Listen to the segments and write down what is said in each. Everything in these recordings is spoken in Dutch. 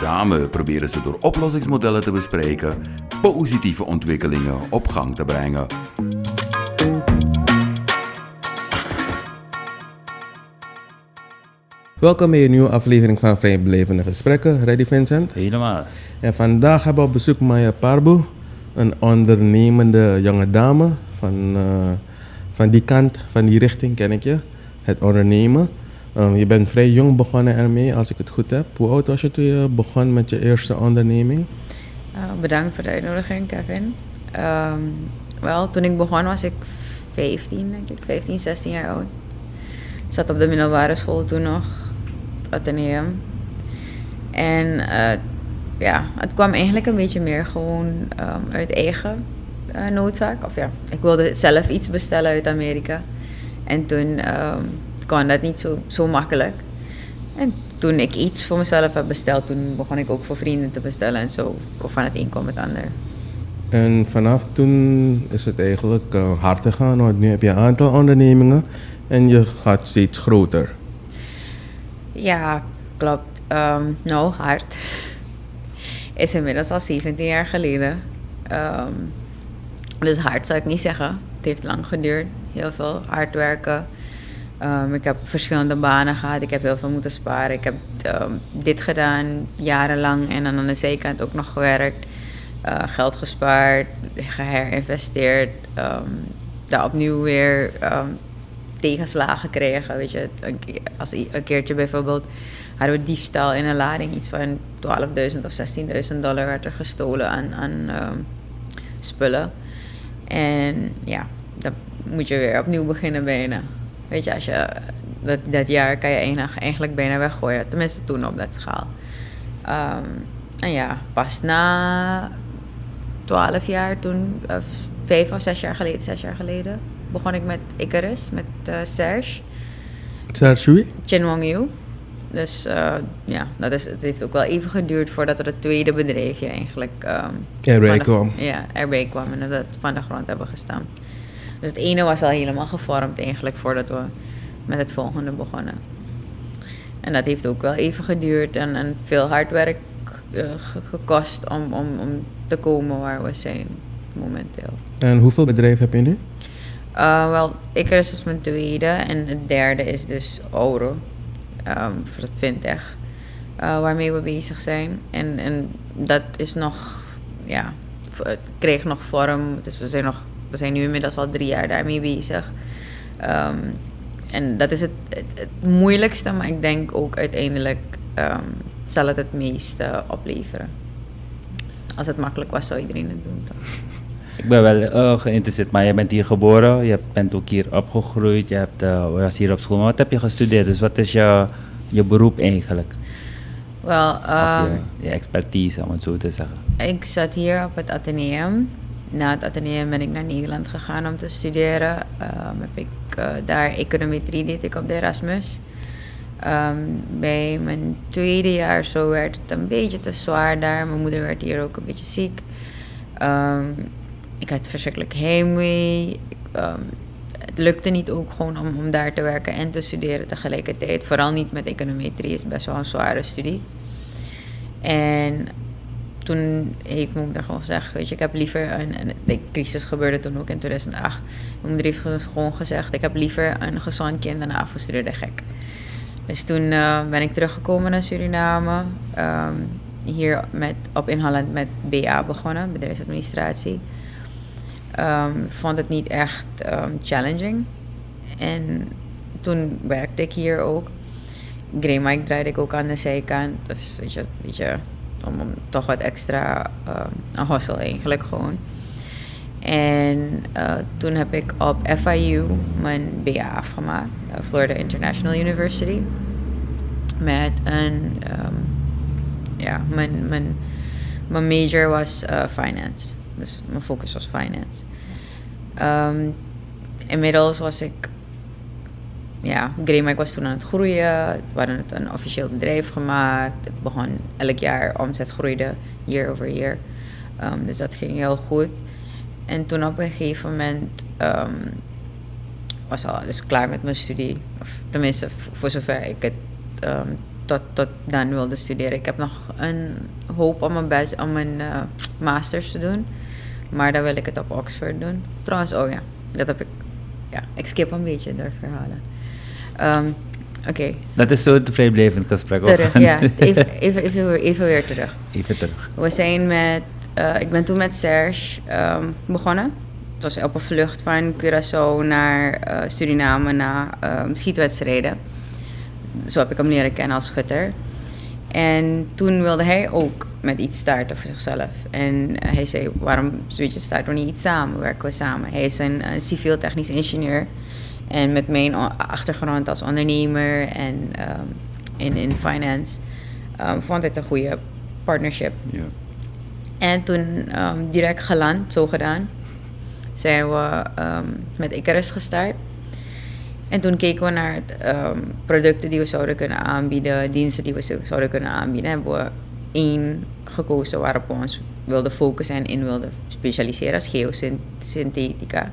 Samen proberen ze door oplossingsmodellen te bespreken positieve ontwikkelingen op gang te brengen. Welkom bij een nieuwe aflevering van Vrijbelevende Gesprekken. Ready Vincent? Helemaal. En vandaag hebben we op bezoek Maya Parbu, een ondernemende jonge dame. Van, eh, van die kant, van die richting ken ik je. Het ondernemen. Um, je bent vrij jong begonnen ermee, als ik het goed heb. Hoe oud was je toen je begon met je eerste onderneming? Uh, bedankt voor de uitnodiging, Kevin. Um, wel, toen ik begon was ik 15, denk ik. 15, 16 jaar oud. Ik zat op de middelbare school toen nog, het Atheneum. En uh, ja, het kwam eigenlijk een beetje meer gewoon um, uit eigen uh, noodzaak. Of ja, ik wilde zelf iets bestellen uit Amerika. En toen kon dat niet zo, zo makkelijk. En toen ik iets voor mezelf heb besteld, toen begon ik ook voor vrienden te bestellen. En zo van het een kwam het ander. En vanaf toen is het eigenlijk uh, hard gegaan, want nu heb je een aantal ondernemingen en je gaat steeds groter. Ja, klopt. Um, nou, hard. Is inmiddels al 17 jaar geleden. Um, dus hard zou ik niet zeggen. Het heeft lang geduurd. Heel veel hard werken. Um, ik heb verschillende banen gehad. Ik heb heel veel moeten sparen. Ik heb um, dit gedaan jarenlang en dan aan de zijkant ook nog gewerkt. Uh, geld gespaard, geherinvesteerd. Um, daar opnieuw weer tegenslagen gekregen. Weet je, als een keertje bijvoorbeeld hadden we diefstal in een lading. Iets van 12.000 of 16.000 dollar werd er gestolen aan, aan spullen. En ja, dan moet je weer opnieuw beginnen bijna. Weet je, als je, dat, dat jaar kan je eigenlijk bijna weggooien. Tenminste toen op dat schaal. Um, en ja, pas na 12 jaar, toen, vijf of zes jaar geleden, zes jaar geleden, begon ik met Icarus, met uh, Serge. Serge? Chin Wong Yu. Dus uh, ja, dat is, het heeft ook wel even geduurd voordat er het tweede bedrijfje eigenlijk... Um, erbij kwam. Ja, erbij kwam en dat van de grond hebben gestaan. Dus het ene was al helemaal gevormd eigenlijk voordat we met het volgende begonnen. En dat heeft ook wel even geduurd en, en veel hard werk uh, gekost om, om, om te komen waar we zijn momenteel. En hoeveel bedrijven heb je nu? Uh, wel, Icarus was mijn tweede en het derde is dus Oro, um, voor het fintech, uh, waarmee we bezig zijn. En, en dat is nog, ja, het kreeg nog vorm, dus we zijn nog we zijn nu inmiddels al drie jaar daarmee bezig. Um, en dat is het, het, het, moeilijkste, maar ik denk ook uiteindelijk um, zal het het meeste opleveren. Als het makkelijk was, zou iedereen het doen. Toch? Ik ben wel uh, geïnteresseerd, maar je bent hier geboren, je bent ook hier opgegroeid, je hebt, uh, was hier op school. Maar wat heb je gestudeerd? Dus wat is je, je beroep eigenlijk? Wel, um, je, je expertise, om het zo te zeggen. Ik zat hier op het Atheneum na het ateneum ben ik naar Nederland gegaan om te studeren. Um, heb ik uh, daar econometrie deed ik op de Erasmus. Um, bij mijn tweede jaar zo werd het een beetje te zwaar daar. Mijn moeder werd hier ook een beetje ziek. Um, ik had verschrikkelijk heimwee. het lukte niet ook gewoon om, om daar te werken en te studeren tegelijkertijd. Vooral niet met econometrie, is best wel een zware studie. En toen heeft mijn moeder gewoon gezegd, weet je, ik heb liever, een, en de crisis gebeurde toen ook in 2008. Mijn heeft gewoon gezegd, ik heb liever een gezond kind dan een afgestudeerde gek. Dus toen uh, ben ik teruggekomen naar Suriname. Um, hier met, op in Holland met BA begonnen, bedrijfsadministratie. Um, vond het niet echt um, challenging. En toen werkte ik hier ook. Greenmike draaide ik ook aan de zijkant. Dus weet je, weet je om, toch wat extra uh, een hustle eigenlijk gewoon. En uh, toen heb ik op FIU mijn BA afgemaakt, uh, Florida International University. Met een, um, ja, mijn, mijn, mijn major was finance. Dus mijn focus was finance. Ehm, inmiddels was ik... Ja, Greenmike was toen aan het groeien. We hadden het een officieel bedrijf gemaakt. Het begon elk jaar, omzet groeide, year over year. Ehm, dus dat ging heel goed. En toen op een gegeven moment ehm, was al dus klaar met mijn studie. Of tenminste, voor zover ik het ehm, tot, tot dan wilde studeren. Ik heb nog een hoop om mijn, om mijn eh, masters te doen. Maar dan wil ik het op Oxford doen. Trouwens, oh ja, dat heb ik. Ja, ik skip een beetje door verhalen. Ehm, Oké, Dat is zo het vrijblijvend gesprek. terug. Ja, even, even, even, weer- even weer terug. Even terug. We zijn met, eh, ik ben toen met Serge ehm, begonnen. Het was op een vlucht van Curaçao naar eh, Suriname na ehm, schietwedstrijden. Zo heb ik hem leren kennen als schutter. En toen wilde hij ook met iets starten voor zichzelf. En eh, hij zei, waarom zoiets starten we niet iets samen? Werken we samen? Hij is een, een civiel technisch ingenieur. En met mijn achtergrond als ondernemer en ehm, in, in finance... ehm, vond het een goede partnership. Ja. En toen ehm, direct geland, zo gedaan, zijn we met Icarus gestart. En toen keken we naar producten die we zouden kunnen aanbieden, diensten die we zo- zouden kunnen aanbieden. Hebben we één gekozen waarop we ons wilden focussen en in wilden specialiseren als geosynthetica.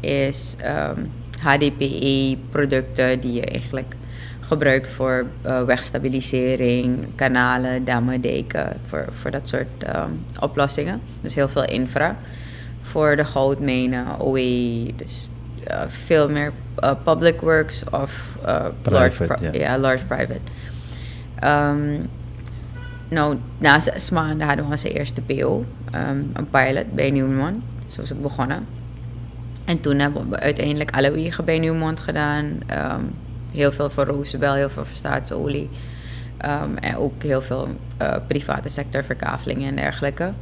Is ehm, HDPE-producten die je eigenlijk gebruikt voor eh, wegstabilisering, kanalen, dammen, deken, voor, voor dat soort ehm, oplossingen. Dus heel veel infra. Voor de goudmijnen, OE, dus eh, veel meer eh, public works of large, Private, pri- ja. ja, large private. Ehm, nou, na zes maanden hadden we onze eerste PO, ehm, een pilot bij Newmont. Zo is het begonnen. En toen hebben we uiteindelijk alle wegen bij Newmont gedaan. Ehm, heel veel voor Roosevelt, heel veel voor staatsolie. Ehm, en ook heel veel eh, private sector verkavelingen en dergelijke.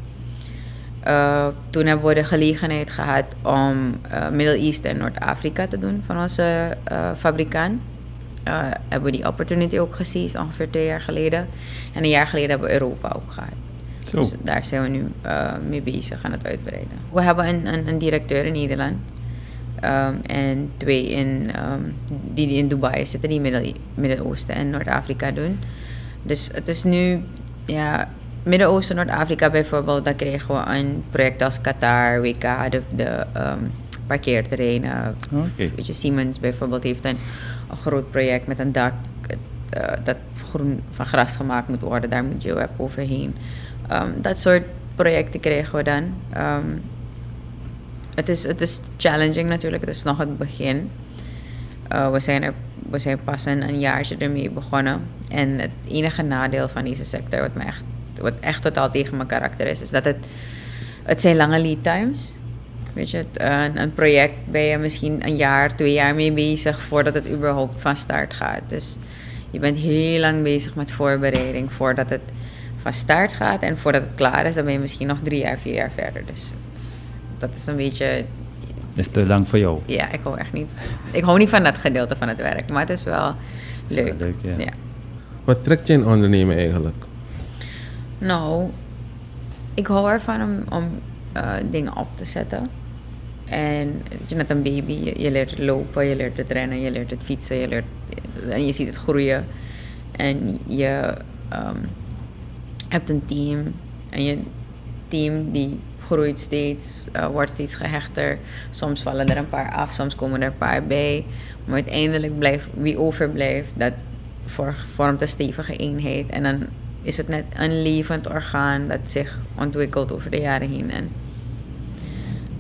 Eh, toen hebben we de gelegenheid gehad om eh Middle East en Noord-Afrika te doen van onze fabrikant. Hebben we die opportunity ook gezien, ongeveer twee jaar geleden. En een jaar geleden hebben we Europa ook gehad. Zo. Dus daar zijn we nu mee bezig aan het uitbreiden. We hebben een, een, een directeur in Nederland. Ehm, en twee in, ehm, die in Dubai zitten, die Midden-Oosten en Noord-Afrika doen. Dus het is nu, ja, Midden-Oosten, Noord-Afrika bijvoorbeeld, daar kregen we een project als Qatar, WK, de, de ehm, parkeerterreinen. Weet je, Siemens bijvoorbeeld heeft een, een groot project met een dak eh, dat groen van gras gemaakt moet worden. Daar moet je web overheen. Dat soort projecten kregen we dan. Het, is, het is challenging natuurlijk, het is nog het begin. Eh, we, zijn er, we zijn pas een, een ermee begonnen. En het enige nadeel van deze sector, wat, me echt, wat echt totaal tegen mijn karakter is, is dat het, het zijn lange lead times. Weet je, het, een, een project ben je misschien een jaar, twee jaar mee bezig voordat het überhaupt van start gaat. Dus je bent heel lang bezig met voorbereiding voordat het van start gaat. En voordat het klaar is, dan ben je misschien nog drie jaar, vier jaar verder. Dus dat is een beetje is te lang voor jou. ja, ik hou echt niet. Ik hou niet van dat gedeelte van het werk, maar het is wel is wel leuk. leuk, ja. ja. Wat trekt je in ondernemen eigenlijk? Nou, ik hou ervan om, om eh, dingen op te zetten. En het is net een baby. Je, je leert het lopen, je leert het rennen, je leert het fietsen, je leert, en je ziet het groeien. En je ehm, hebt een team. En je team die groeit steeds, eh, wordt steeds gehechter. Soms vallen er een paar af, soms komen er een paar bij. Maar uiteindelijk blijft wie overblijft, dat vor- vormt een stevige eenheid. En dan is het net een levend orgaan dat zich ontwikkelt over de jaren heen. En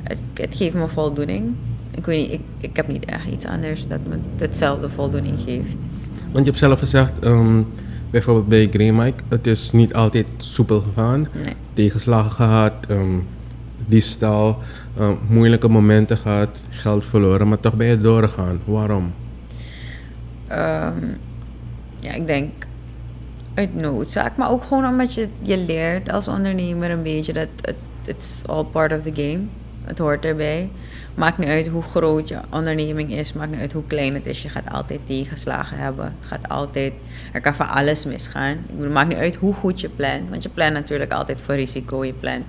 het, het geeft me voldoening. Ik weet niet, ik, ik heb niet echt iets anders dat me hetzelfde voldoening geeft. Want je hebt zelf gezegd, ehm, bijvoorbeeld bij Green Mike, het is niet altijd soepel gegaan. Nee. Tegenslagen gehad, ehm, diefstal, ehm, moeilijke momenten gehad, geld verloren, maar toch ben je doorgegaan. Waarom? Ehm, ja, ik denk uit noodzaak, maar ook gewoon omdat je, je leert als ondernemer een beetje dat het it's all part of the game. Het hoort erbij. Maakt niet uit hoe groot je onderneming is, maakt niet uit hoe klein het is. Je gaat altijd tegenslagen hebben. Het gaat altijd, er kan van alles misgaan. Maakt niet uit hoe goed je plant, want je plant natuurlijk altijd voor risico. Je plant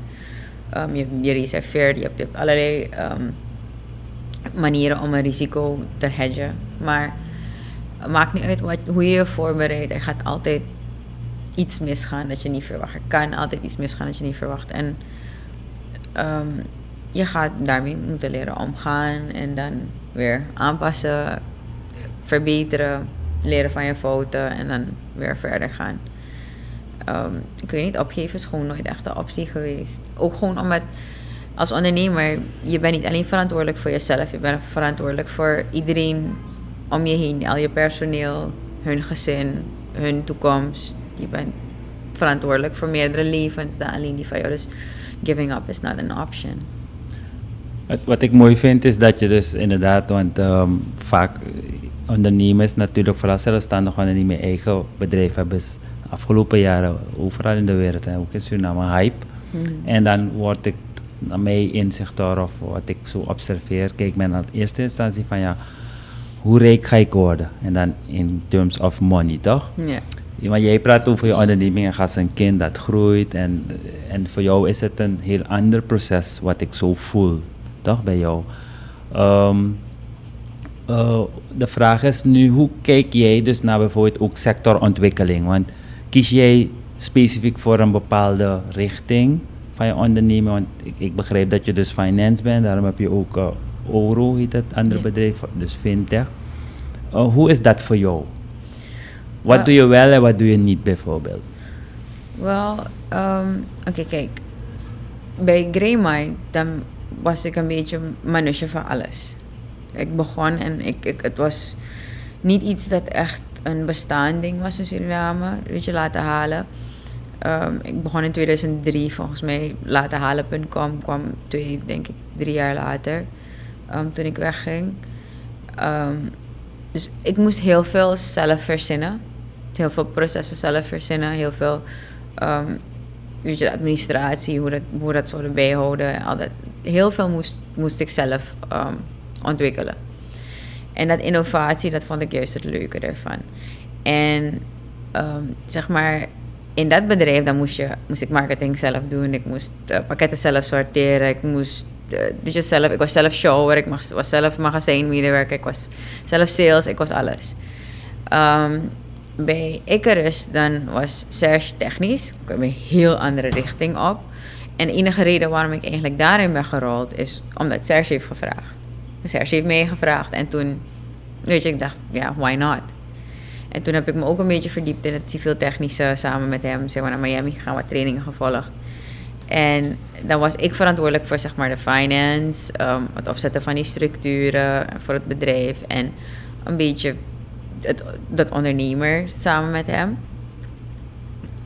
Um, je, je je hebt, je hebt allerlei um, manieren om een risico te hedgen. Maar maakt niet uit wat, hoe je je voorbereidt. Er gaat altijd iets misgaan dat je niet verwacht. Er kan altijd iets misgaan dat je niet verwacht. En um, je gaat daarmee moeten leren omgaan en dan weer aanpassen, verbeteren, leren van je fouten en dan weer verder gaan. Um, ik weet niet, opgeven is gewoon nooit echt een optie geweest. Ook gewoon omdat als ondernemer, je bent niet alleen verantwoordelijk voor jezelf, je bent verantwoordelijk voor iedereen om je heen, al je personeel, hun gezin, hun toekomst. Je bent verantwoordelijk voor meerdere levens dan alleen die van jou. Dus giving up is not an option. Wat ik mooi vind is dat je dus inderdaad, want um, vaak ondernemers natuurlijk, vooral zelfstandig ondernemers, eigen bedrijf hebben afgelopen jaren overal in de wereld, en ook in Suriname, hype. Mm. En dan wordt ik, naar mijn inzicht door, of wat ik zo observeer, kijk men in eerste instantie van ja, hoe rijk ga ik worden? En dan in terms of money, toch? Ja. Want jij praat over je onderneming en gaat een kind dat groeit. En, en voor jou is het een heel ander proces wat ik zo voel, toch, bij jou. Um, uh, de vraag is nu, hoe kijk jij dus naar bijvoorbeeld ook sectorontwikkeling? Want kies jij specifiek voor een bepaalde richting van je onderneming? Want ik, ik begrijp dat je dus finance bent, daarom heb je ook uh, Oro, heet het andere Ja. bedrijf, dus fintech. Uh, hoe is dat voor jou? Wat doe je wel en wat doe je niet bijvoorbeeld? Wel, um, oké, kijk. Bij Greymike, dan was ik een beetje manusje van alles. Ik begon en ik, ik, het was niet iets dat echt een bestaand ding was in Suriname, weet je, laten halen. Um, ik begon in 2003, volgens mij, laten halen.com kwam twee, denk ik, drie jaar later, um, toen ik wegging. Um, dus ik moest heel veel zelf verzinnen. Heel veel processen zelf verzinnen. Heel veel weet je, administratie, hoe dat, hoe dat zouden bijhouden. Al dat. Heel veel moest, moest ik zelf um, ontwikkelen. En dat innovatie, dat vond ik juist het leuke ervan. En um, zeg maar, in dat bedrijf dan moest, je, moest ik marketing zelf doen. Ik moest uh, pakketten zelf sorteren. Ik moest uh, zelf, ik was zelf shower, ik was zelf magazijnmedewerker, ik was zelf sales, ik was alles. Um, bij Icarus dan was Serge technisch, ik kwam een heel andere richting op. En enige reden waarom ik eigenlijk daarin ben gerold is omdat Serge heeft gevraagd. Serge heeft mij gevraagd en toen, weet je, ik dacht, ja, why not? En toen heb ik me ook een beetje verdiept in het civiel technische samen met hem, zeg maar naar Miami gegaan, wat trainingen gevolgd. En dan was ik verantwoordelijk voor zeg maar de finance, um, het opzetten van die structuren voor het bedrijf en een beetje het, dat ondernemer samen met hem.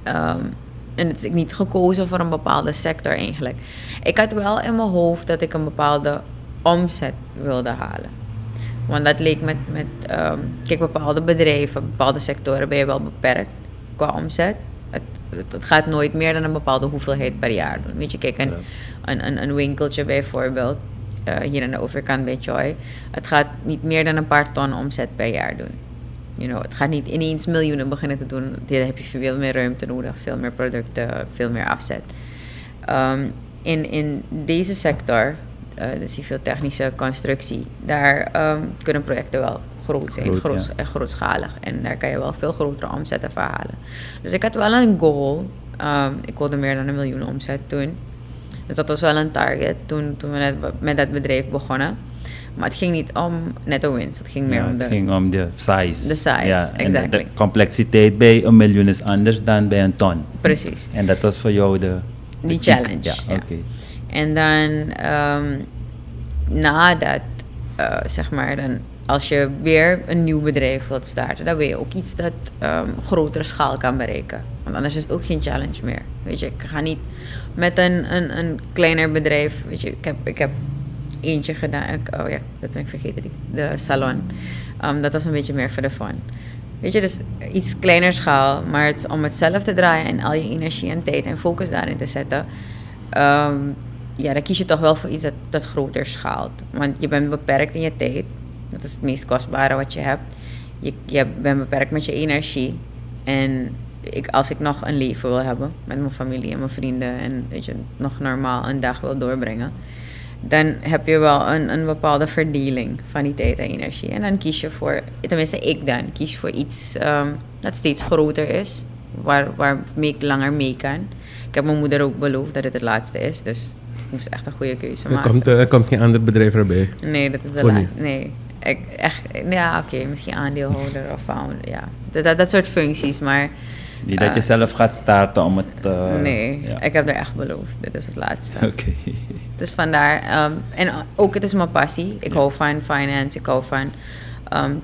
Um, en het is niet gekozen voor een bepaalde sector eigenlijk. Ik had wel in mijn hoofd dat ik een bepaalde omzet wilde halen. Want dat leek met, met um, kijk, bepaalde bedrijven, bepaalde sectoren ben je wel beperkt qua omzet. Het, het, het, gaat nooit meer dan een bepaalde hoeveelheid per jaar doen. Weet je, kijk, een, een, een, een winkeltje bijvoorbeeld, uh, hier aan de overkant bij Joy, het gaat niet meer dan een paar ton omzet per jaar doen. You know, het gaat niet ineens miljoenen beginnen te doen. Dan heb je veel meer ruimte nodig, veel meer producten, veel meer afzet. Um, in, in deze sector, uh, de civiel-technische constructie, daar um, kunnen projecten wel groot zijn, groot, groot, ja. grootschalig. En daar kan je wel veel grotere omzetten verhalen. Dus ik had wel een goal. Um, ik wilde meer dan een miljoen omzet doen. Dus dat was wel een target toen, toen we net met dat bedrijf begonnen. Maar het ging niet om netto winst. Het ging meer ja, om de... Het ging om de size. De size, ja, exactly. En de, complexiteit bij een miljoen is anders dan bij een ton. Precies. En dat was voor jou de... de Die challenge. Ja, ja. oké. Okay. En dan um, nadat, uh, zeg maar, dan als je weer een nieuw bedrijf wilt starten, dan wil je ook iets dat um, grotere schaal kan bereiken. Want anders is het ook geen challenge meer. Weet je, ik ga niet met een, een, een kleiner bedrijf. Weet je, ik heb, ik heb eentje gedaan. Oh ja, dat ben ik vergeten. De salon. Um, dat was een beetje meer voor de fun. Weet je, dus iets kleiner schaal. Maar het, om het zelf te draaien en al je energie en tijd en focus daarin te zetten. Um, ja, dan kies je toch wel voor iets dat, dat groter schaalt. Want je bent beperkt in je tijd. Dat is het meest kostbare wat je hebt. Je, je bent beperkt met je energie. En ik, als ik nog een leven wil hebben met mijn familie en mijn vrienden en weet je, nog normaal een dag wil doorbrengen, dan heb je wel een, een bepaalde verdeling van die tijd en energie. En dan kies je voor, tenminste ik dan, kies voor iets ehm, dat steeds groter is, waar, waarmee ik langer mee kan. Ik heb mijn moeder ook beloofd dat het het laatste is, dus ik moest echt een goede keuze Er maken. komt, eh, er komt geen ander bedrijf erbij. Nee, dat is de Voor la- nu? Nee. Ik, echt, ja, oké, misschien aandeelhouder of founder, ja. Dat, dat, dat soort functies, maar Niet dat je zelf gaat starten om het... eh, nee, ja. ik heb er echt beloofd. Dit is het laatste. Oké. Dus vandaar, ehm, en ook het is mijn passie. Ik hou van finance, ik hou van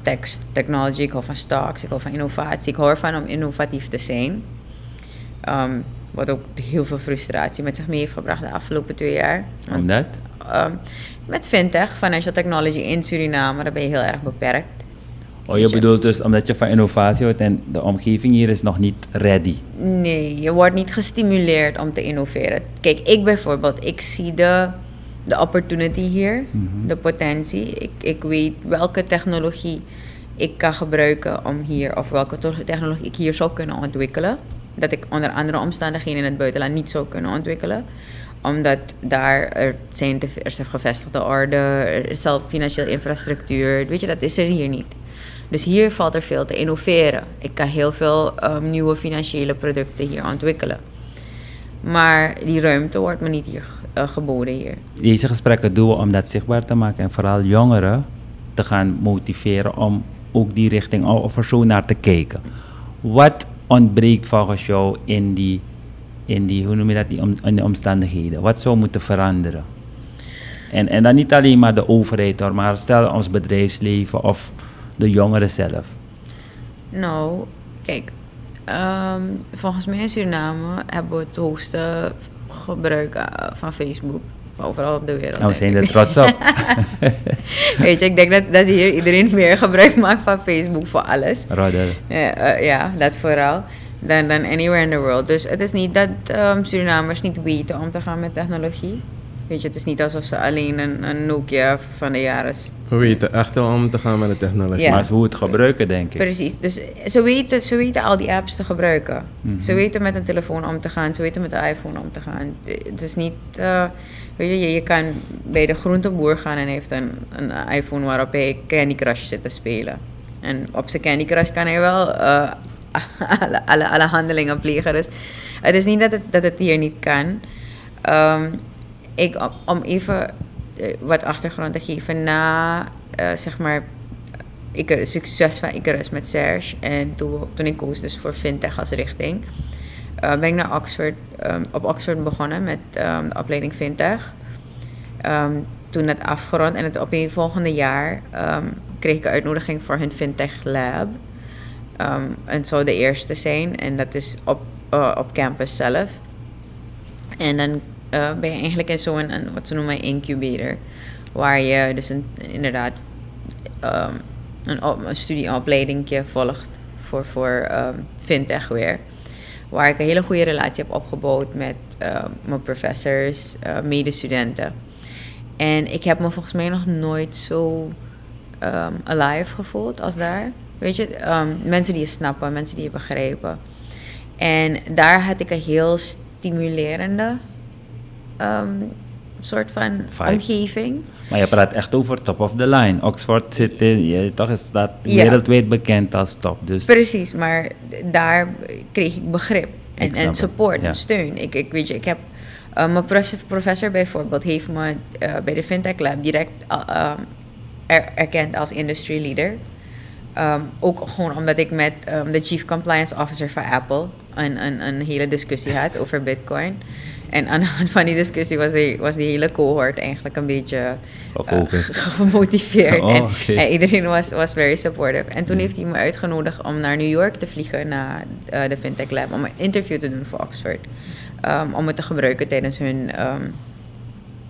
text, technology, ik hou van stocks, ik hou van innovatie. Ik hou ervan om innovatief te zijn. Ehm, wat ook heel veel frustratie met zich mee heeft gebracht de afgelopen twee jaar. Omdat? met fintech, financial technology in Suriname, daar ben je heel erg beperkt. Oh, je bedoelt dus omdat je van innovatie houdt en de omgeving hier is nog niet ready. Nee, je wordt niet gestimuleerd om te innoveren. Kijk, ik bijvoorbeeld, ik zie de, de opportunity hier, Mhm. de potentie. Ik, ik weet welke technologie ik kan gebruiken om hier, of welke technologie ik hier zou kunnen ontwikkelen. Dat ik onder andere omstandigheden in het buitenland niet zou kunnen ontwikkelen omdat daar er zijn te, er gevestigde orde, er is al financiële infrastructuur. Weet je, dat is er hier niet. Dus hier valt er veel te innoveren. Ik kan heel veel ehm, nieuwe financiële producten hier ontwikkelen. Maar die ruimte wordt me niet hier eh, geboden hier. Deze gesprekken doen we om dat zichtbaar te maken en vooral jongeren te gaan motiveren om ook die richting of er zo naar te kijken. Wat ontbreekt volgens jou in die, in die hoe noem je dat, die in de omstandigheden? Wat zou moeten veranderen? En, en dan niet alleen maar de overheid hoor, maar stel ons bedrijfsleven of de jongeren zelf. Nou, kijk. ehm, volgens mij in Suriname hebben we het hoogste gebruik eh, van Facebook. Overal op de wereld. En we zijn er trots op. Weet je, ik denk dat, dat hier iedereen meer gebruik maakt van Facebook voor alles. Ja, eh, ja, dat vooral. Dan, dan anywhere in the world. Dus het is niet dat ehm, Surinamers niet weten om te gaan met technologie. Weet je, het is niet alsof ze alleen een, een Nokia van de jaren... We weten echt wel om te gaan met de technologie. Ja. Maar ze hoe het gebruiken, denk ik. Precies. Dus ze weten, ze weten al die apps te gebruiken. Mhm. Ze weten met een telefoon om te gaan. Ze weten met de iPhone om te gaan. Het is niet... eh, weet je, je, je kan bij de groenteboer gaan en heeft een, een iPhone waarop hij Candy Crush zit te spelen. En op zijn Candy Crush kan hij wel eh, alle, alle, alle handelingen plegen. Dus het is niet dat het, dat het hier niet kan. Ehm, ik, om- even eh, wat achtergrond te geven, na eh, zeg maar Icarus, succes van Icarus met Serge en toen, toen ik koos dus voor fintech als richting, eh, ben ik naar Oxford, ehm, op Oxford begonnen met ehm, de opleiding fintech. Ehm, toen het afgerond en het op een volgende jaar kreeg ik een uitnodiging voor hun fintech lab. En het zou de eerste zijn en dat is op, op campus zelf. En dan eh, ben je eigenlijk in zo'n, wat ze noemen, incubator. Waar je dus een, inderdaad ehm, een, een studieopleidingje volgt voor, voor ehm, fintech weer. Waar ik een hele goede relatie heb opgebouwd met ehm, mijn professors, eh, medestudenten. En ik heb me volgens mij nog nooit zo ehm, alive gevoeld als daar. Weet je, mensen die je snappen, mensen die je begrijpen. En daar had ik een heel stimulerende ehm, soort van omgeving. Maar je praat echt over top of the line. Oxford zit in, je, toch is dat Ja. wereldwijd bekend als top. Dus Precies, maar daar kreeg ik begrip en, Ik en support ja. en steun. Ik, ik, weet je, ik heb eh, mijn prof- professor bijvoorbeeld heeft me eh, bij de Fintech Lab direct uh, er- erkend als industry leader. Um, ook gewoon omdat ik met um, de chief compliance officer van Apple een, een, een hele discussie had over Bitcoin. En aan de hand van die discussie was die, was die hele cohort eigenlijk een beetje eh, gemotiveerd. Oh, en, iedereen was, was very supportive. En toen heeft hij me uitgenodigd om naar New York te vliegen, naar eh, de Fintech Lab, om een interview te doen voor Oxford. Um, om het te gebruiken tijdens hun, ehm,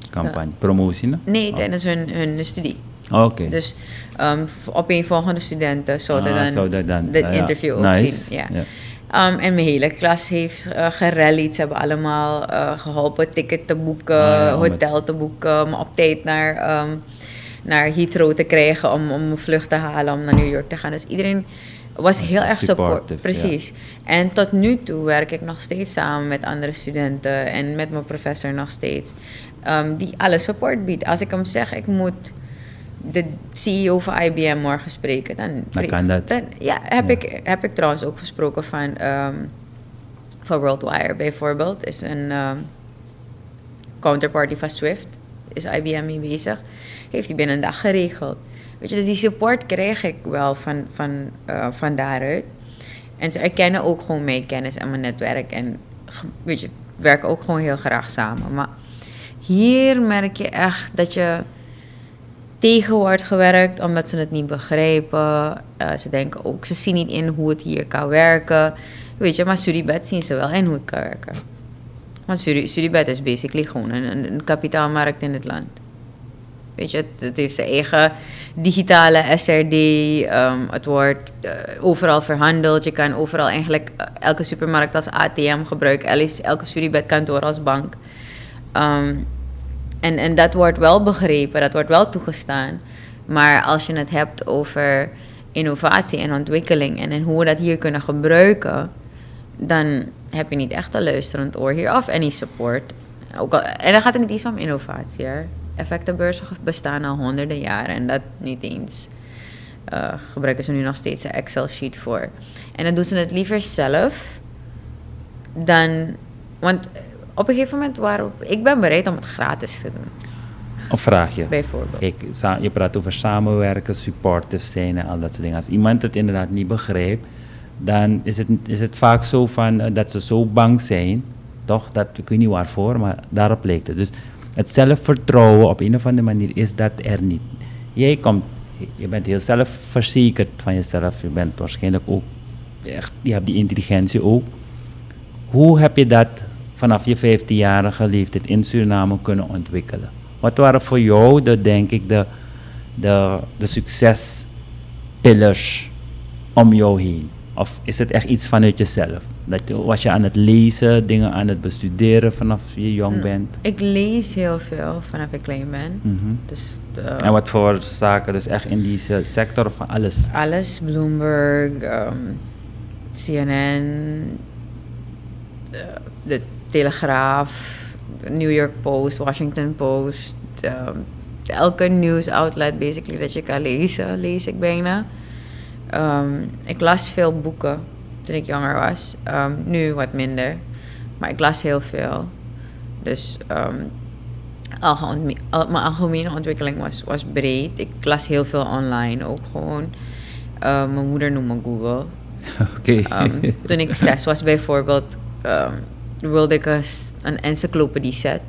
campagne, promotie. ne? nee, Oh. tijdens hun, hun studie. Oké. Dus um, op een volgende studenten zouden Ah, dan, ja. interview ook Nice, zien. Ja. Um, en mijn hele klas heeft uh, gerallied. Ze hebben allemaal uh, geholpen ticket te boeken, Ah, ja, hotel te boeken, me op tijd naar, um, naar Heathrow te krijgen om, om een vlucht te halen om naar New York te gaan. Dus iedereen was heel erg support. ja. Precies. En tot nu toe werk ik nog steeds samen met andere studenten en met mijn professor nog steeds. ehm, die alle support biedt. Als ik hem zeg, ik moet de CEO van IBM morgen spreken, dan, Dan kan dat. dan- ja, heb, Ja. Ik, heb ik trouwens ook gesproken van, ehm van WorldWire bijvoorbeeld. Is een ehm, counterparty van Swift. Is IBM mee bezig. Heeft hij binnen een dag geregeld. Weet je, dus die support krijg ik wel van, van, eh, van daaruit. En ze erkennen ook gewoon mijn kennis en mijn netwerk. En weet je, we werken ook gewoon heel graag samen. Maar hier merk je echt dat je tegen wordt gewerkt omdat ze het niet begrijpen. Eh, ze denken ook, ze zien niet in hoe het hier kan werken. Weet je, maar Suribet zien ze wel in hoe het kan werken. Want Suri- Suribet is basically gewoon een, een, kapitaalmarkt in het land. Weet je, het, het heeft zijn eigen digitale SRD. ehm, het wordt eh, overal verhandeld. Je kan overal eigenlijk eh, elke supermarkt als ATM gebruiken. Elke, elke Suribet kantoor als bank. Ehm, en, en dat wordt wel begrepen, dat wordt wel toegestaan. Maar als je het hebt over innovatie en ontwikkeling en, en hoe we dat hier kunnen gebruiken, dan heb je niet echt een luisterend oor hier of any support. Ook en dan gaat het niet eens om innovatie. Hè. Effectenbeurzen bestaan al honderden jaren en dat niet eens. eh, gebruiken ze nu nog steeds een Excel-sheet voor. En dan doen ze het liever zelf dan. Want op een gegeven moment waren we- ik ben bereid om het gratis te doen, Een vraagje. bijvoorbeeld. Sa- je praat over samenwerken, supportive zijn en al dat soort dingen. Als iemand het inderdaad niet begrijpt, dan is het, is het vaak zo van, eh, dat ze zo bang zijn, toch? Dat, ik weet niet waarvoor, maar daarop lijkt het. Dus het zelfvertrouwen op een of andere manier is dat er niet. Jij komt, je bent heel zelfverzekerd van jezelf, je bent waarschijnlijk ook, echt, je hebt die intelligentie ook. Hoe heb je dat vanaf je 15-jarige leeftijd in Suriname kunnen ontwikkelen? Wat waren voor jou de, denk ik, de, de, de succespillars om jou heen? Of is het echt iets vanuit jezelf? Dat, was je aan het lezen, dingen aan het bestuderen vanaf je jong Mm. bent? Ik lees heel veel vanaf ik klein ben. Mhm. Dus eh, En wat voor zaken? Dus echt in die se- sector of van alles? alles, Bloomberg, ehm, CNN, eh, de Telegraaf, New York Post, Washington Post. ehm, elke nieuwsoutlet basically dat je kan lezen, lees ik bijna. Ehm, ik las veel boeken toen ik jonger was. Ehm, nu wat minder. Maar ik las heel veel. Dus mijn algemene ontwikkeling was, was breed. Ik las heel veel online ook gewoon. Ehm, mijn moeder noemt me Google. Oké. Toen ik zes was bijvoorbeeld, wilde ik een, een encyclopedie set.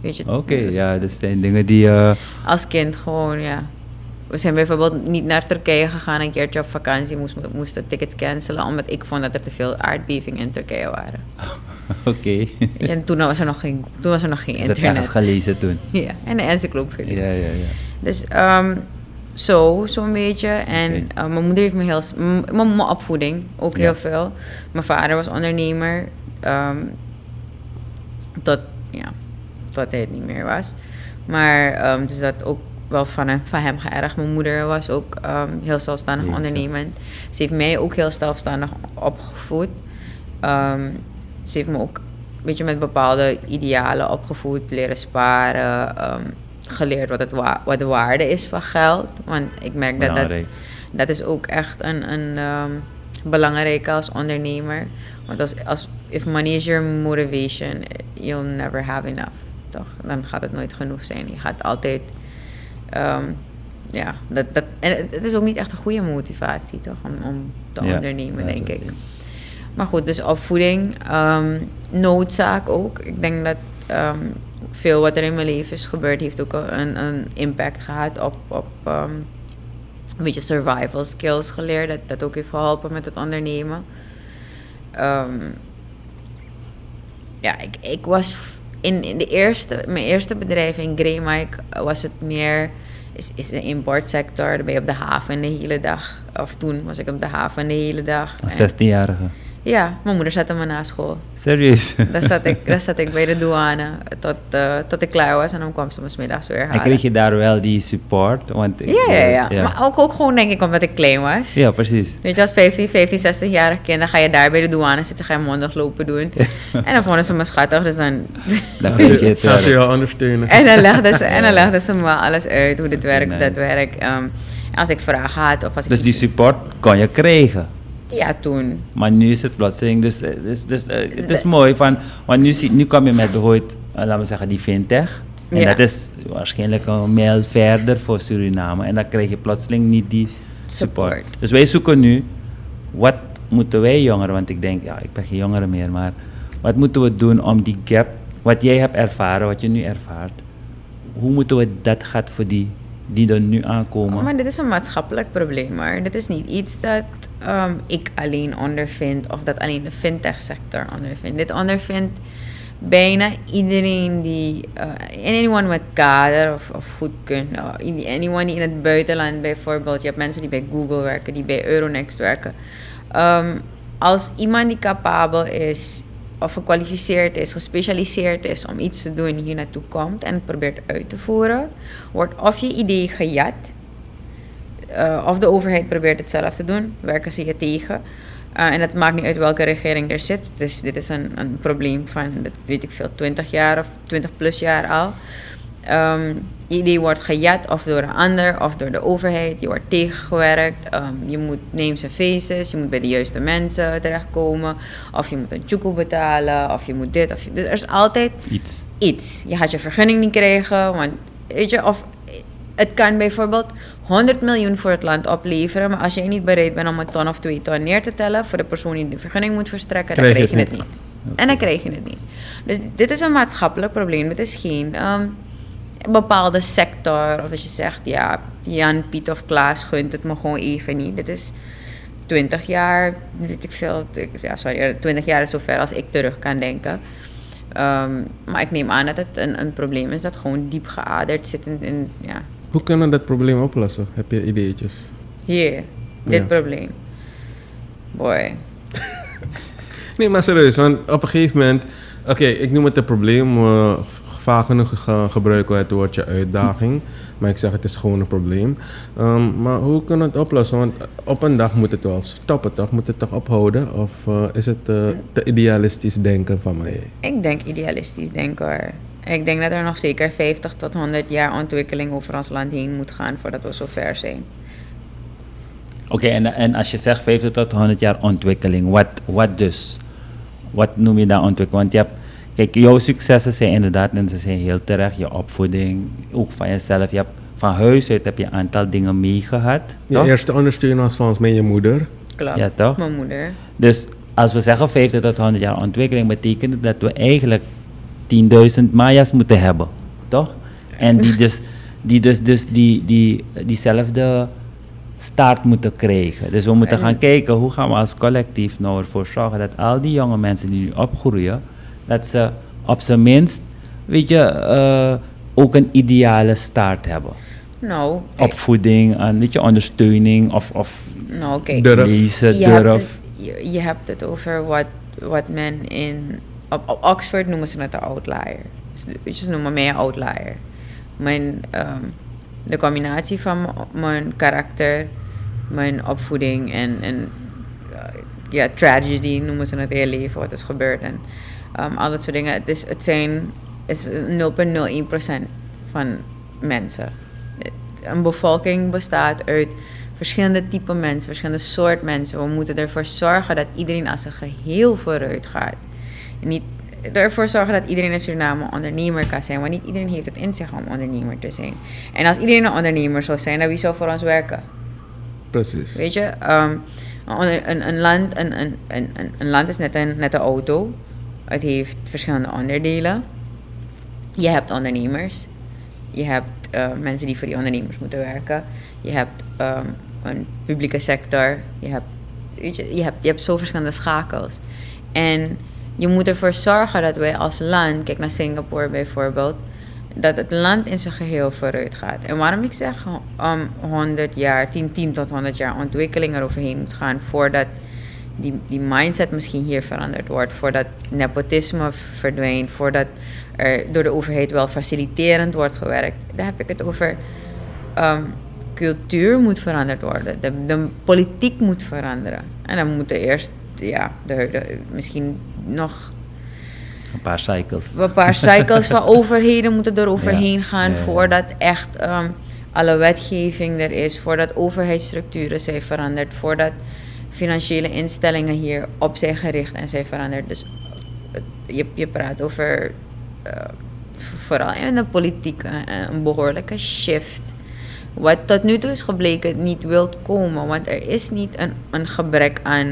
Weet je, Oké, dus ja, dus zijn dingen die... eh, Als kind gewoon, ja. We zijn bijvoorbeeld niet naar Turkije gegaan een keertje op vakantie. Moest, moesten tickets cancelen omdat ik vond dat er te veel aardbevingen in Turkije waren. Oké. Je, en toen was er nog geen, toen was er nog geen Dat ergens internet. gelezen toen. Ja, en een encyclopedie. Ja, ja, ja. Dus ehm, zo, zo'n beetje. En eh, mijn moeder heeft me heel... Mijn opvoeding ook Ja. heel veel. Mijn vader was ondernemer. ehm, tot, ja, tot hij het niet meer was. Maar ehm, dus dat ook wel van hem, van hem geërgd. Mijn moeder was ook ehm, heel zelfstandig Jeetje. ondernemend. Ze heeft mij ook heel zelfstandig opgevoed. Ehm, ze heeft me ook een beetje met bepaalde idealen opgevoed. Leren sparen. geleerd wat, het wa- wat de waarde is van geld. Want ik merk dat dat, dat is ook echt een, een belangrijke als ondernemer. Want als, als if money is your motivation, you'll never have enough. Toch? Dan gaat het nooit genoeg zijn. Je gaat altijd. ehm, ja, dat, dat, en het, is ook niet echt een goede motivatie, toch? Om, om te Ja, ondernemen, denk ik. Maar goed, dus opvoeding, ehm, noodzaak ook. Ik denk dat ehm, veel wat er in mijn leven is gebeurd, heeft ook een, een impact gehad op, op een beetje survival skills geleerd. Dat dat ook heeft geholpen met het ondernemen. Ja, ik, ik was in, in de eerste, mijn eerste bedrijf in Greymike was het meer, is, is een importsector. Daar ben je op de haven de hele dag. Of toen was ik op de haven de hele dag. Een En- 16-jarige. Ja, mijn moeder zette me na school. Serieus? Daar zat ik, daar zat ik bij de douane tot, uh, tot ik klaar was en dan kwam ze me smiddags weer halen. En kreeg je daar wel die support? Want ik, ja, ja, ja, ja, Maar ook, ook gewoon denk ik omdat ik klein was. Ja, precies. Weet je, als 15, 15, 60-jarig kind, dan ga je daar bij de douane zitten, ga je mondig lopen doen. en dan vonden ze me schattig, dus dan... dan weet je het ze jou ondersteunen. en dan legden ze, en dan legden ze me alles uit, hoe dit werkt, nice. dat werkt. Um, als ik vragen had of als dus ik... die support kon je krijgen? Ja, toen. Maar nu is het plotseling, dus, dus, dus uh, het is mooi, van, want nu, nu kom je met bijvoorbeeld, uh, laten we zeggen, die fintech. En ja. dat is waarschijnlijk een mijl verder voor Suriname. En dan krijg je plotseling niet die support. support. Dus wij zoeken nu, wat moeten wij jongeren, want ik denk, ja, ik ben geen jongere meer, maar wat moeten we doen om die gap, wat jij hebt ervaren, wat je nu ervaart, hoe moeten we dat gaat voor die die er nu aankomen? Oh, maar dit is een maatschappelijk probleem, maar dit is niet iets dat um, ik alleen ondervind of dat alleen de fintech sector ondervindt. Dit ondervindt bijna iedereen die, uh, anyone met kader of, of goedkunde, uh, anyone die in het buitenland bijvoorbeeld, je hebt mensen die bij Google werken, die bij Euronext werken. Um, als iemand die capabel is of gekwalificeerd is, gespecialiseerd is om iets te doen, hier naartoe komt en het probeert uit te voeren, wordt of je idee gejat, uh, of de overheid probeert het zelf te doen, werken ze je tegen. Uh, en het maakt niet uit welke regering er zit. Dus dit is een, een probleem van, weet ik veel, 20 jaar of 20 plus jaar al. Um, wordt gejat of door een ander of door de overheid. Je wordt tegengewerkt. Um, je moet names en faces. Je moet bij de juiste mensen terechtkomen. Of je moet een chuko betalen. Of je moet dit. Of je, dus er is altijd iets. iets. Je gaat je vergunning niet krijgen. Want, weet je, of het kan bijvoorbeeld 100 miljoen voor het land opleveren. Maar als jij niet bereid bent om een ton of twee ton neer te tellen voor de persoon die de vergunning moet verstrekken, dan krijg je het niet. En dan krijg je het niet. Dus dit is een maatschappelijk probleem. Dit is geen um, bepaalde sector. Of dat je zegt, ja, Jan, Piet of Klaas gunt het me gewoon even niet. Dit is 20 jaar, weet ik veel. Ja, sorry, 20 jaar is zover als ik terug kan denken. Um, maar ik neem aan dat het een, een probleem is dat gewoon diep geaderd zit in, in ja, hoe kunnen we dat probleem oplossen? Heb je ideetjes? Hier, dit ja. probleem. Boy. nee, maar serieus, want op een gegeven moment... Oké, okay, ik noem het een probleem. Uh, vaak genoeg uh, gebruiken we het woordje uitdaging. Maar ik zeg het is gewoon een probleem. Um, maar hoe kunnen we het oplossen? Want op een dag moet het wel stoppen toch? Moet het toch ophouden? Of uh, is het te idealistisch denken van mij? Ik denk idealistisch denken hoor. Ik denk dat er nog zeker 50 tot 100 jaar ontwikkeling over ons land heen moet gaan voordat we zo ver zijn. Oké, okay, en, en als je zegt 50 tot 100 jaar ontwikkeling, wat, wat dus? Wat noem je dan ontwikkeling? Want je hebt, kijk, jouw successen zijn inderdaad, en ze zijn heel terecht, je opvoeding, ook van jezelf. Je hebt, van huis uit heb je een aantal dingen meegehad. Je eerste ondersteuner was volgens mij je moeder. Klopt, ja, toch? mijn moeder. Dus als we zeggen 50 tot 100 jaar ontwikkeling, betekent dat we eigenlijk 10.000 Maya's moeten hebben, toch? En die dus, die dus, dus die, die, diezelfde start moeten krijgen. Dus we moeten gaan kijken hoe gaan we als collectief nou ervoor zorgen dat al die jonge mensen die nu opgroeien, dat ze op zijn minst, weet je, uh, ook een ideale start hebben. Nou, Opvoeding en weet je, ondersteuning of, of nou, kijk, durf. lezen, je durf. Hebt het, je, je hebt het over wat, wat men in op, Oxford noemen ze het een outlier. Dus, ze noemen mij een outlier. Mijn, um, de combinatie van mijn karakter, mijn opvoeding en, en uh, ja, tragedy noemen ze het je leven, wat is gebeurd. En um, al dat soort dingen. Het, is, zijn is 0,01% van mensen. Een bevolking bestaat uit verschillende typen mensen, verschillende soort mensen. We moeten ervoor zorgen dat iedereen als een geheel vooruit gaat. En niet ervoor zorgen dat iedereen in Suriname ondernemer kan zijn. Want niet iedereen heeft het in zich om ondernemer te zijn. En als iedereen een ondernemer zou zijn, dan wie zou voor ons werken? Precies. Weet je, um, een, een, een, land, een, een, een, een land is net een, net een auto. Het heeft verschillende onderdelen. Je hebt ondernemers. Je hebt uh, mensen die voor die ondernemers moeten werken. Je hebt um, een publieke sector. Je hebt, weet je, je, hebt, je hebt zo verschillende schakels. En je moet ervoor zorgen dat wij als land, kijk naar Singapore bijvoorbeeld, dat het land in zijn geheel vooruit gaat. En waarom ik zeg om 100 jaar, 10, 10 tot 100 jaar ontwikkeling eroverheen moet gaan voordat die, die mindset misschien hier veranderd wordt. Voordat nepotisme verdwijnt. Voordat er door de overheid wel faciliterend wordt gewerkt. Daar heb ik het over. Um, cultuur moet veranderd worden. De, de politiek moet veranderen. En dan moeten eerst, ja, de, misschien nog een paar cycles. Een paar cycles van overheden moeten er overheen gaan voordat echt um, alle wetgeving er is, voordat overheidsstructuren zijn veranderd, voordat financiële instellingen hier op zijn gericht en zijn veranderd. Dus je, je praat over uh, vooral in de politiek een behoorlijke shift. Wat tot nu toe is gebleken niet wilt komen, want er is niet een, een gebrek aan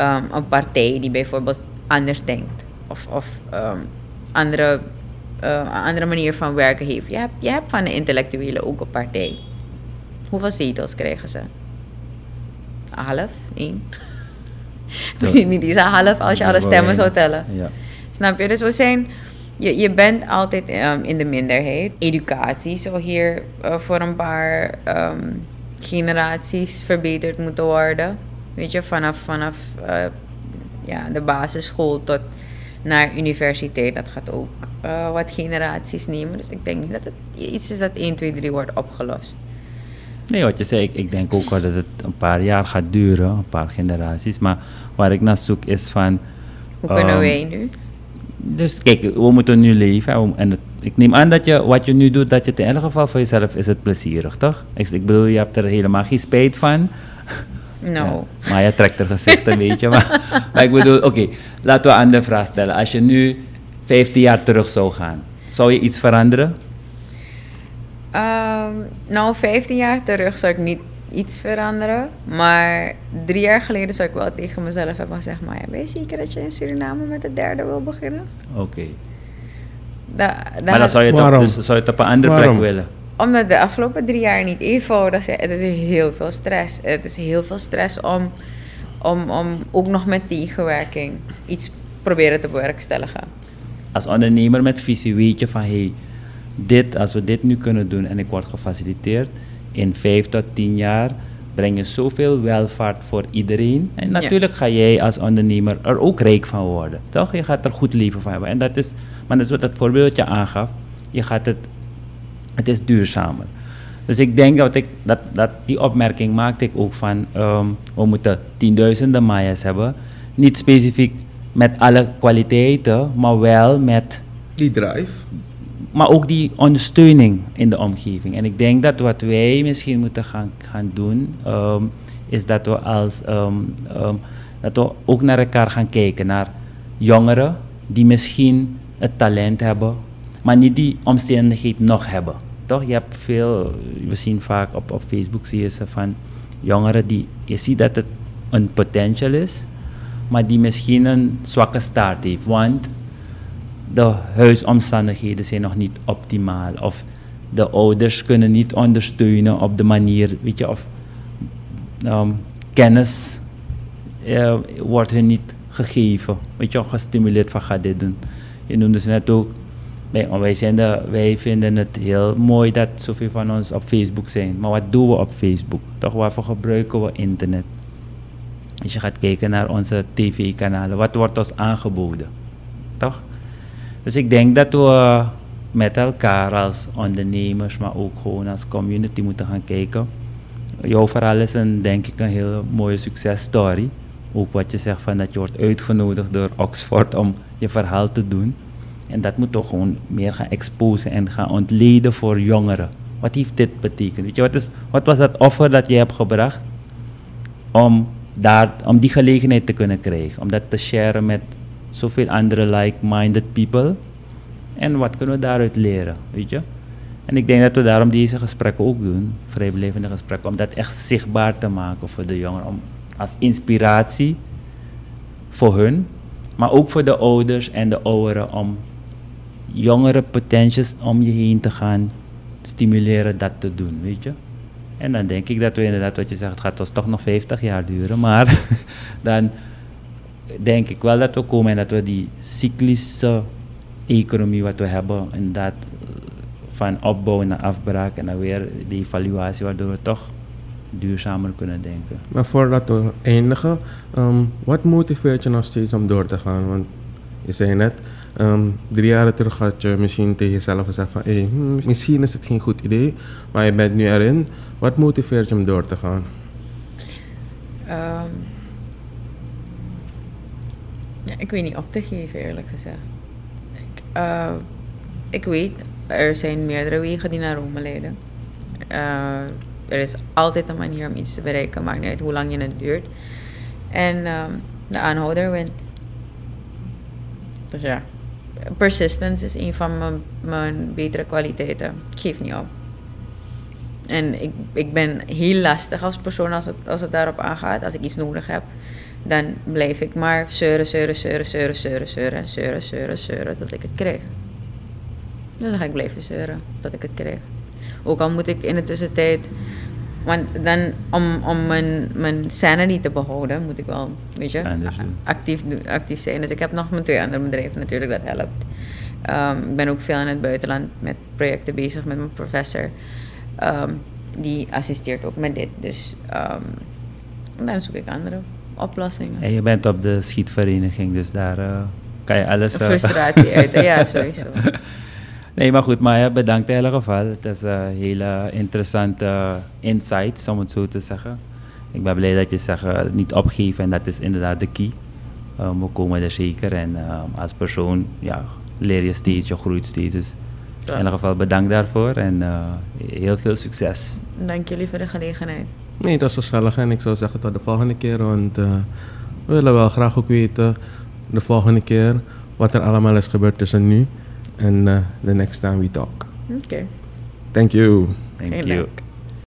um, een partij die bijvoorbeeld anders denkt of, of um, andere, uh, andere manier van werken heeft. Je hebt, je hebt van de intellectuelen ook een partij. Hoeveel zetels krijgen ze? Half? Eén? niet eens half als je alle stemmen zou tellen. Ja. Snap je? Dus we zijn... Je, je bent altijd um, in de minderheid. Educatie zou hier uh, voor een paar um, generaties verbeterd moeten worden. Weet je, vanaf, vanaf uh, ja, de basisschool tot naar universiteit. Dat gaat ook uh, wat generaties nemen. Dus ik denk niet dat het iets is dat 1, 2, 3 wordt opgelost. Nee, wat je zei, ik, ik denk ook wel dat het een paar jaar gaat duren, een paar generaties. Maar waar ik naar zoek is van... Hoe kunnen um, wij nu? Dus kijk, we moeten nu leven. En het, ik neem aan dat je wat je nu doet, dat je het in elk geval voor jezelf is het plezierig, toch? Ik, ik bedoel, je hebt er helemaal geen spijt van. No. maar je trekt er gezicht een beetje. Maar, maar ik bedoel, oké, laten we een andere vraag stellen. Als je nu 15 jaar terug zou gaan, zou je iets veranderen? Um, nou, 15 jaar terug zou ik niet iets veranderen. Maar drie jaar geleden zou ik wel tegen mezelf hebben gezegd... maar ja, ben je zeker dat je in Suriname met de derde wil beginnen? Oké. Okay. maar dan zou je, toch, dus, zou je het op een andere plek willen? Omdat de afgelopen drie jaar niet eenvoudig zijn. Het is heel veel stress. Het is heel veel stress om, om, om ook nog met tegenwerking iets proberen te bewerkstelligen. Als ondernemer met visie weet je van... Hey, dit, als we dit nu kunnen doen en ik word gefaciliteerd in vijf tot tien jaar breng je zoveel welvaart voor iedereen. En natuurlijk ga jij als ondernemer er ook rijk van worden. Toch? Je gaat er goed leven van hebben. En dat is, maar dat is wat het voorbeeld je aangaf. Je gaat het, het is duurzamer. Dus ik denk dat, ik, dat, dat die opmerking maakte ik ook van, um, we moeten tienduizenden Maya's hebben. Niet specifiek met alle kwaliteiten, maar wel met... Die drive maar ook die ondersteuning in de omgeving. En ik denk dat wat wij misschien moeten gaan, gaan doen, um, is dat we, als, um, um, dat we ook naar elkaar gaan kijken, naar jongeren die misschien het talent hebben, maar niet die omstandigheid nog hebben. Toch? Je hebt veel, we zien vaak op, op Facebook zie je ze van jongeren die, je ziet dat het een potential is, maar die misschien een zwakke start heeft. Want de huisomstandigheden zijn nog niet optimaal. Of de ouders kunnen niet ondersteunen op de manier, weet je, of um, kennis uh, wordt hun niet gegeven. Weet je, gestimuleerd van ga dit doen. Je noemde ze net ook, wij, wij, zijn wij vinden het heel mooi dat zoveel van ons op Facebook zijn. Maar wat doen we op Facebook? Toch, waarvoor gebruiken we internet? Als je gaat kijken naar onze tv-kanalen, wat wordt ons aangeboden? Toch? Dus ik denk dat we met elkaar als ondernemers, maar ook gewoon als community moeten gaan kijken. Jouw verhaal is een, denk ik een heel mooie successtory. Ook wat je zegt van dat je wordt uitgenodigd door Oxford om je verhaal te doen. En dat moet toch gewoon meer gaan exposen en gaan ontleden voor jongeren. Wat heeft dit betekend? Weet je, wat, is, wat was dat offer dat je hebt gebracht om, daar, om die gelegenheid te kunnen krijgen? Om dat te sharen met zoveel andere like-minded people. En wat kunnen we daaruit leren, weet je? En ik denk dat we daarom deze gesprekken ook doen, vrijblijvende gesprekken, om dat echt zichtbaar te maken voor de jongeren. Om, als inspiratie voor hun, maar ook voor de ouders en de ouderen om jongere potentials om je heen te gaan stimuleren dat te doen, weet je? En dan denk ik dat we inderdaad, wat je zegt, het gaat ons toch nog 50 jaar duren, maar dan denk ik wel dat we komen en dat we die cyclische economie wat we hebben, inderdaad van opbouw naar afbraak en dan weer die evaluatie, waardoor we toch duurzamer kunnen denken. Maar voordat we eindigen, ehm, wat motiveert je nog steeds om door te gaan? Want je zei net, ehm, drie jaar terug had je misschien tegen jezelf gezegd van, hmm, misschien is het geen goed idee, maar je bent nu erin. Wat motiveert je om door te gaan? Ehm, ja, ik weet niet op te geven, eerlijk gezegd. Ik, eh, ik weet, er zijn meerdere wegen die naar Rome leiden. Er is altijd een manier om iets te bereiken, maakt niet uit hoe lang je het duurt. En ehm, de aanhouder wint. Dus ja, persistence is een van mijn, betere kwaliteiten. Ik geef niet op. En ik, ik ben heel lastig als persoon als het, als het daarop aangaat. Als ik iets nodig heb, dan blijf ik maar zeuren, zeuren, zeuren, zeuren, zeuren, zeuren, zeuren, zeuren, zeuren, tot ik het krijg. Dus dan ga ik blijven zeuren, tot ik het krijg. Ook al moet ik in de tussentijd... Want dan, om, om mijn, mijn sanity te behouden, moet ik wel, weet je, actief, actief zijn. Dus ik heb nog mijn twee andere bedrijven natuurlijk, dat helpt. Ehm, ik ben ook veel in het buitenland met projecten bezig met mijn professor. Ehm, die assisteert ook met dit. Dus ehm, dan zoek ik andere oplossingen. En je bent op de schietvereniging, dus daar eh, kan je alles... eh, Frustratie uit, ja, sowieso. Nee, maar goed, maar bedankt in ieder geval. Het is een hele interessante insight, om het zo te zeggen. Ik ben blij dat je zegt eh, niet opgeven en dat is inderdaad de key. Um, we komen er zeker en um, als persoon ja, leer je steeds, je groeit steeds. Dus in ieder geval bedankt daarvoor en uh, heel veel succes. Dank jullie voor de gelegenheid. Nee, dat is gezellig en ik zou zeggen tot de volgende keer, want uh, we willen wel graag ook weten de volgende keer wat er allemaal is gebeurd tussen nu en uh, the next time we talk. Okay. Thank you. Thank Geen you. dank.